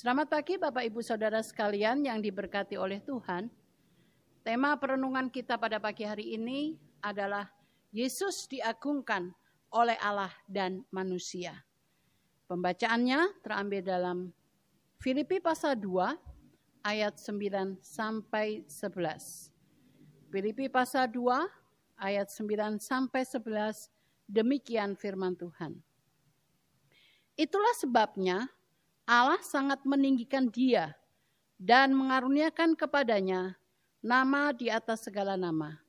Selamat pagi Bapak Ibu Saudara sekalian yang diberkati oleh Tuhan. Tema perenungan kita pada pagi hari ini adalah Yesus diagungkan oleh Allah dan manusia. Pembacaannya terambil dalam Filipi pasal 2 ayat 9 sampai 11. Filipi pasal 2 ayat 9 sampai 11 demikian firman Tuhan. Itulah sebabnya Allah sangat meninggikan dia dan mengaruniakan kepadanya nama di atas segala nama,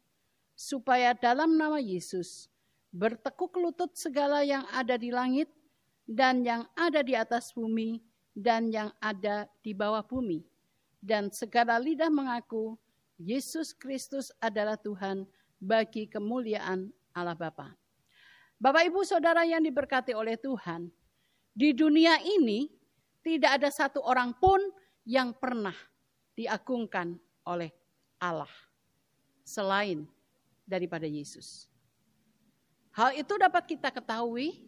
supaya dalam nama Yesus bertekuk lutut segala yang ada di langit dan yang ada di atas bumi dan yang ada di bawah bumi, dan segala lidah mengaku Yesus Kristus adalah Tuhan bagi kemuliaan Allah Bapa. Bapak Ibu Saudara yang diberkati oleh Tuhan, di dunia ini tidak ada satu orang pun yang pernah diagungkan oleh Allah selain daripada Yesus. Hal itu dapat kita ketahui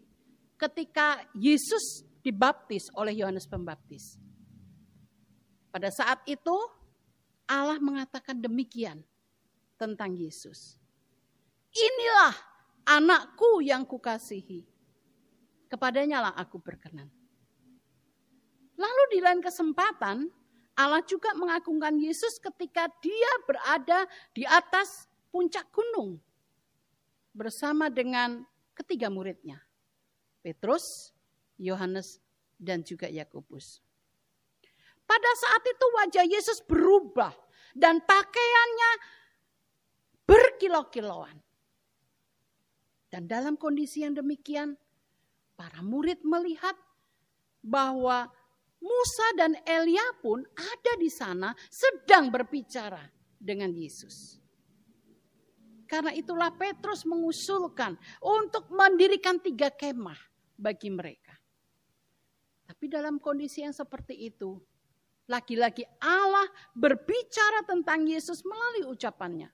ketika Yesus dibaptis oleh Yohanes Pembaptis. Pada saat itu Allah mengatakan demikian tentang Yesus. Inilah anakku yang kukasihi. Kepadanya lah aku berkenan. Lalu di lain kesempatan, Allah juga mengagungkan Yesus ketika dia berada di atas puncak gunung bersama dengan ketiga muridnya. Petrus, Yohanes, dan juga Yakobus. Pada saat itu wajah Yesus berubah dan pakaiannya berkilau-kilauan. Dan dalam kondisi yang demikian, para murid melihat bahwa Musa dan Elia pun ada di sana sedang berbicara dengan Yesus. Karena itulah Petrus mengusulkan untuk mendirikan tiga kemah bagi mereka. Tapi dalam kondisi yang seperti itu, lagi-lagi Allah berbicara tentang Yesus melalui ucapannya.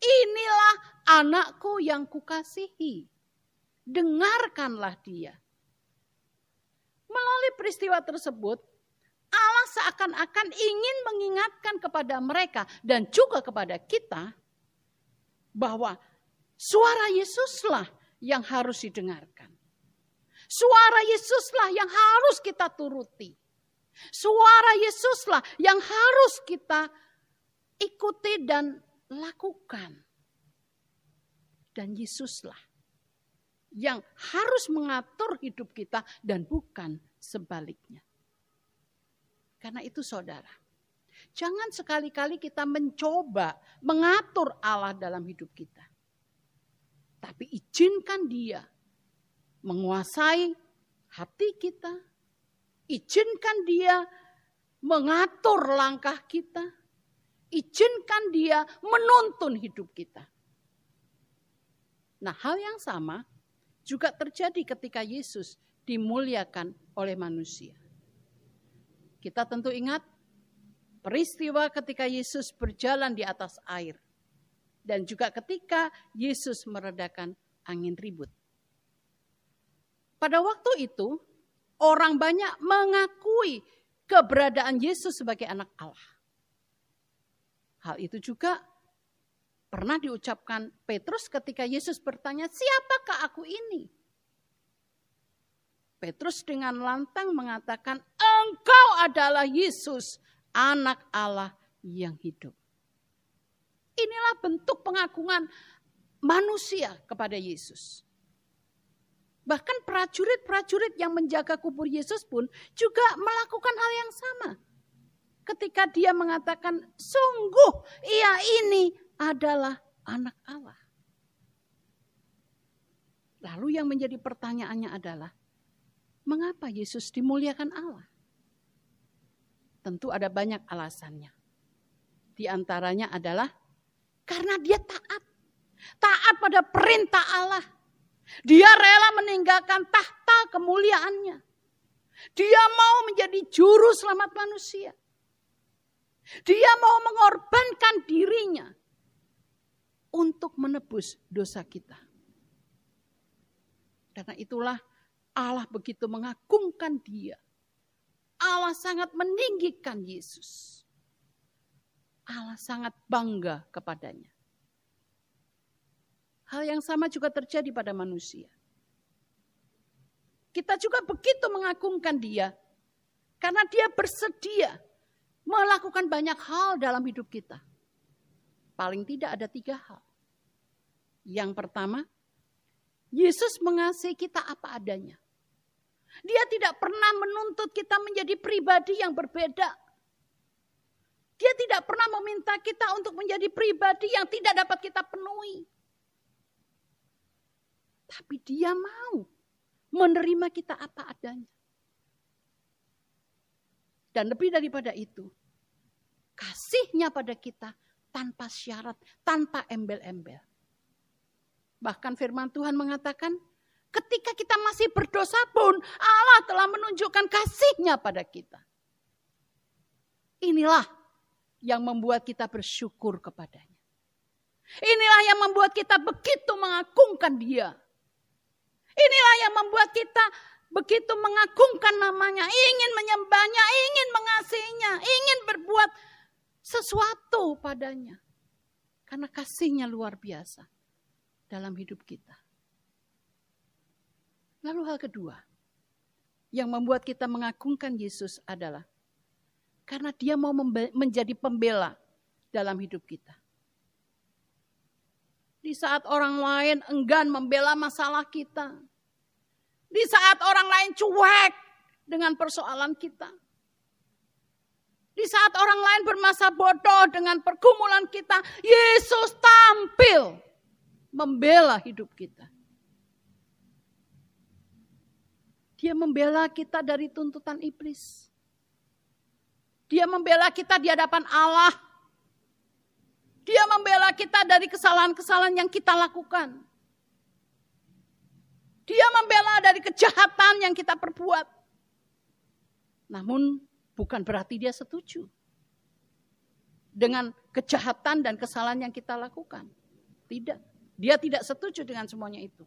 Inilah anakku yang kukasihi. Dengarkanlah dia. Melalui peristiwa tersebut, Allah seakan-akan ingin mengingatkan kepada mereka dan juga kepada kita bahwa suara Yesuslah yang harus didengarkan. Suara Yesuslah yang harus kita turuti. Suara Yesuslah yang harus kita ikuti dan lakukan. Dan Yesuslah yang harus mengatur hidup kita dan bukan sebaliknya. Karena itu saudara, jangan sekali-kali kita mencoba mengatur Allah dalam hidup kita. Tapi izinkan dia menguasai hati kita. Izinkan dia mengatur langkah kita. Izinkan dia menuntun hidup kita. Nah hal yang sama juga terjadi ketika Yesus dimuliakan oleh manusia. Kita tentu ingat peristiwa ketika Yesus berjalan di atas air dan juga ketika Yesus meredakan angin ribut. Pada waktu itu, orang banyak mengakui keberadaan Yesus sebagai anak Allah. Hal itu juga Pernah diucapkan Petrus ketika Yesus bertanya, siapakah aku ini? Petrus dengan lantang mengatakan, engkau adalah Yesus, anak Allah yang hidup. Inilah bentuk pengagungan manusia kepada Yesus. Bahkan prajurit-prajurit yang menjaga kubur Yesus pun juga melakukan hal yang sama. Ketika dia mengatakan, sungguh ia ini adalah anak Allah. Lalu yang menjadi pertanyaannya adalah, mengapa Yesus dimuliakan Allah? Tentu ada banyak alasannya. Di antaranya adalah karena dia taat. Taat pada perintah Allah. Dia rela meninggalkan tahta kemuliaannya. Dia mau menjadi juru selamat manusia. Dia mau mengorbankan dirinya untuk menebus dosa kita. Karena itulah Allah begitu mengagungkan dia. Allah sangat meninggikan Yesus. Allah sangat bangga kepadanya. Hal yang sama juga terjadi pada manusia. Kita juga begitu mengagungkan dia. Karena dia bersedia melakukan banyak hal dalam hidup kita. Paling tidak ada tiga hal. Yang pertama, Yesus mengasihi kita apa adanya. Dia tidak pernah menuntut kita menjadi pribadi yang berbeda. Dia tidak pernah meminta kita untuk menjadi pribadi yang tidak dapat kita penuhi. Tapi dia mau menerima kita apa adanya. Dan lebih daripada itu, kasihnya pada kita tanpa syarat, tanpa embel-embel. Bahkan firman Tuhan mengatakan, ketika kita masih berdosa pun, Allah telah menunjukkan kasihnya pada kita. Inilah yang membuat kita bersyukur kepadanya. Inilah yang membuat kita begitu mengagungkan dia. Inilah yang membuat kita begitu mengagungkan namanya, ingin menyembahnya, ingin mengasihinya, ingin berbuat sesuatu padanya. Karena kasihnya luar biasa dalam hidup kita. Lalu hal kedua, yang membuat kita mengagungkan Yesus adalah karena dia mau menjadi pembela dalam hidup kita. Di saat orang lain enggan membela masalah kita, di saat orang lain cuek dengan persoalan kita. Di saat orang lain bermasa bodoh dengan pergumulan kita, Yesus tampil membela hidup kita. Dia membela kita dari tuntutan iblis. Dia membela kita di hadapan Allah. Dia membela kita dari kesalahan-kesalahan yang kita lakukan. Dia membela dari kejahatan yang kita perbuat. Namun bukan berarti dia setuju dengan kejahatan dan kesalahan yang kita lakukan. Tidak. Dia tidak setuju dengan semuanya itu.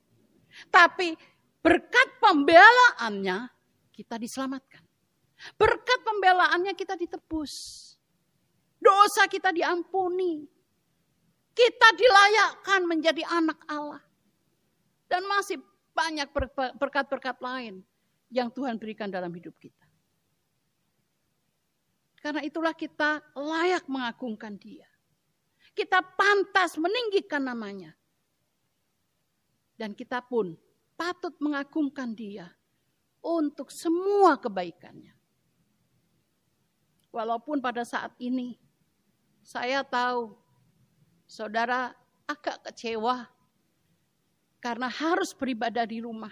Tapi berkat pembelaannya kita diselamatkan. Berkat pembelaannya kita ditebus. Dosa kita diampuni. Kita dilayakkan menjadi anak Allah. Dan masih banyak berkat-berkat lain yang Tuhan berikan dalam hidup kita. Karena itulah kita layak mengagungkan dia. Kita pantas meninggikan namanya. Dan kita pun patut mengagungkan dia untuk semua kebaikannya. Walaupun pada saat ini saya tahu saudara agak kecewa karena harus beribadah di rumah.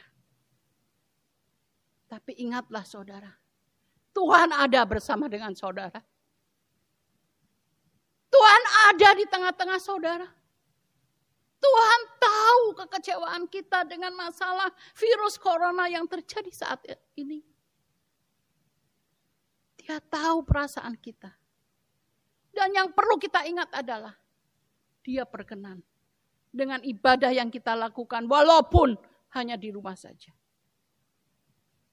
Tapi ingatlah saudara, Tuhan ada bersama dengan saudara. Tuhan ada di tengah-tengah saudara. Tuhan tahu kekecewaan kita dengan masalah virus corona yang terjadi saat ini. Dia tahu perasaan kita. Dan yang perlu kita ingat adalah dia berkenan dengan ibadah yang kita lakukan, walaupun hanya di rumah saja.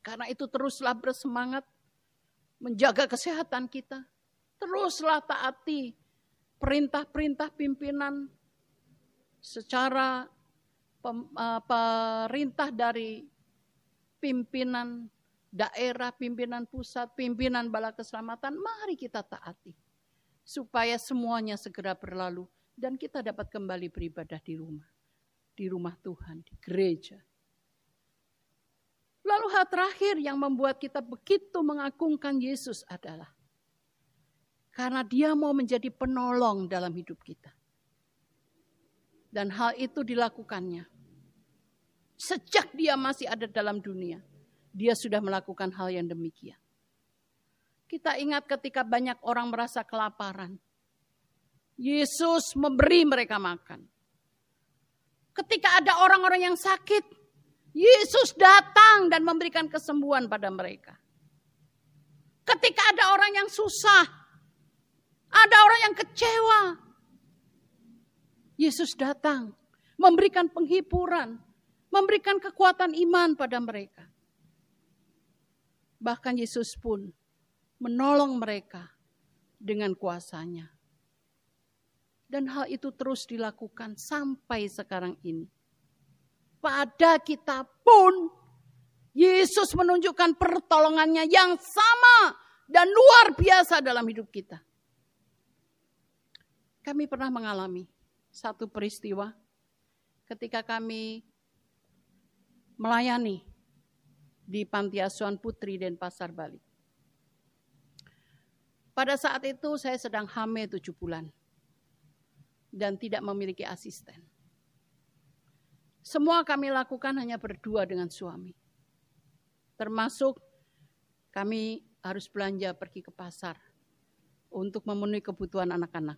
Karena itu teruslah bersemangat menjaga kesehatan kita. Teruslah taati perintah-perintah pimpinan secara eh, perintah dari pimpinan daerah, pimpinan pusat, pimpinan bala keselamatan. Mari kita taati supaya semuanya segera berlalu dan kita dapat kembali beribadah di rumah. Di rumah Tuhan, di gereja. Lalu hal terakhir yang membuat kita begitu mengagungkan Yesus adalah karena dia mau menjadi penolong dalam hidup kita. Dan hal itu dilakukannya. Sejak dia masih ada dalam dunia, dia sudah melakukan hal yang demikian. Kita ingat ketika banyak orang merasa kelaparan. Yesus memberi mereka makan. Ketika ada orang-orang yang sakit, Yesus datang dan memberikan kesembuhan pada mereka. Ketika ada orang yang susah, ada orang yang kecewa, Yesus datang memberikan penghiburan, memberikan kekuatan iman pada mereka. Bahkan Yesus pun menolong mereka dengan kuasanya. Dan hal itu terus dilakukan sampai sekarang ini. Pada kita pun Yesus menunjukkan pertolongannya yang sama dan luar biasa dalam hidup kita. Kami pernah mengalami satu peristiwa ketika kami melayani di Panti Asuhan Putri dan Pasar Bali. Pada saat itu saya sedang hamil tujuh bulan dan tidak memiliki asisten. Semua kami lakukan hanya berdua dengan suami. Termasuk kami harus belanja pergi ke pasar untuk memenuhi kebutuhan anak-anak.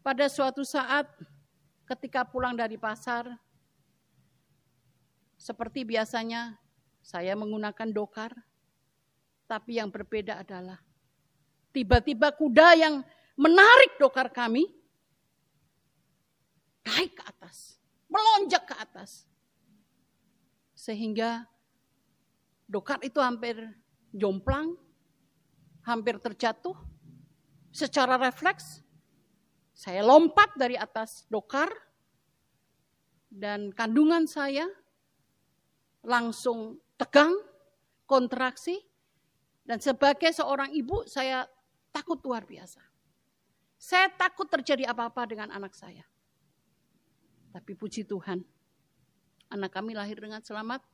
Pada suatu saat ketika pulang dari pasar, seperti biasanya saya menggunakan dokar, tapi yang berbeda adalah tiba-tiba kuda yang menarik dokar kami naik ke atas, melonjak ke atas. Sehingga dokar itu hampir jomplang, hampir terjatuh. Secara refleks, saya lompat dari atas dokar, dan kandungan saya langsung tegang, kontraksi, dan sebagai seorang ibu saya takut luar biasa. Saya takut terjadi apa-apa dengan anak saya. Tapi puji Tuhan, anak kami lahir dengan selamat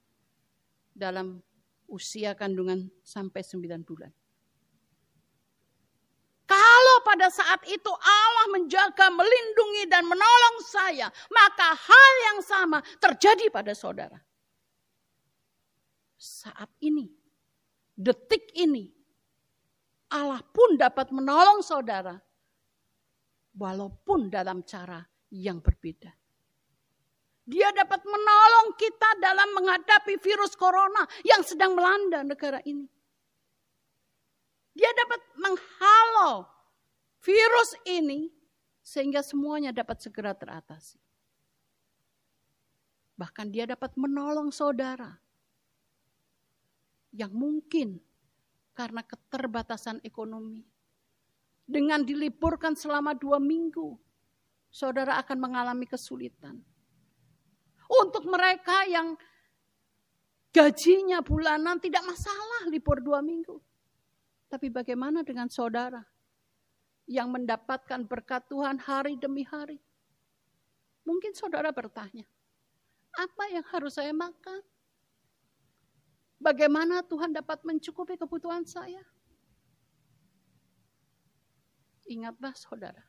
dalam usia kandungan sampai 9 bulan. Kalau pada saat itu Allah menjaga, melindungi dan menolong saya, maka hal yang sama terjadi pada saudara. Saat ini, detik ini, Allah pun dapat menolong saudara, walaupun dalam cara yang berbeda. Dia dapat menolong kita dalam menghadapi virus corona yang sedang melanda negara ini. Dia dapat menghalau virus ini sehingga semuanya dapat segera teratasi. Bahkan dia dapat menolong saudara yang mungkin karena keterbatasan ekonomi. Dengan diliburkan selama dua minggu, saudara akan mengalami kesulitan untuk mereka yang gajinya bulanan tidak masalah libur dua minggu. Tapi bagaimana dengan saudara yang mendapatkan berkat Tuhan hari demi hari? Mungkin saudara bertanya, apa yang harus saya makan? Bagaimana Tuhan dapat mencukupi kebutuhan saya? Ingatlah saudara,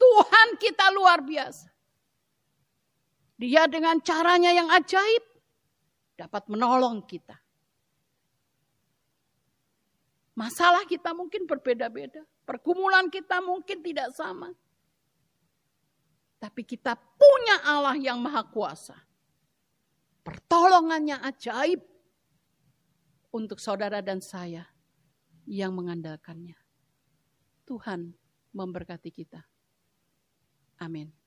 Tuhan kita luar biasa. Dia dengan caranya yang ajaib dapat menolong kita. Masalah kita mungkin berbeda-beda. Pergumulan kita mungkin tidak sama. Tapi kita punya Allah yang maha kuasa. Pertolongannya ajaib untuk saudara dan saya yang mengandalkannya. Tuhan memberkati kita. Amin.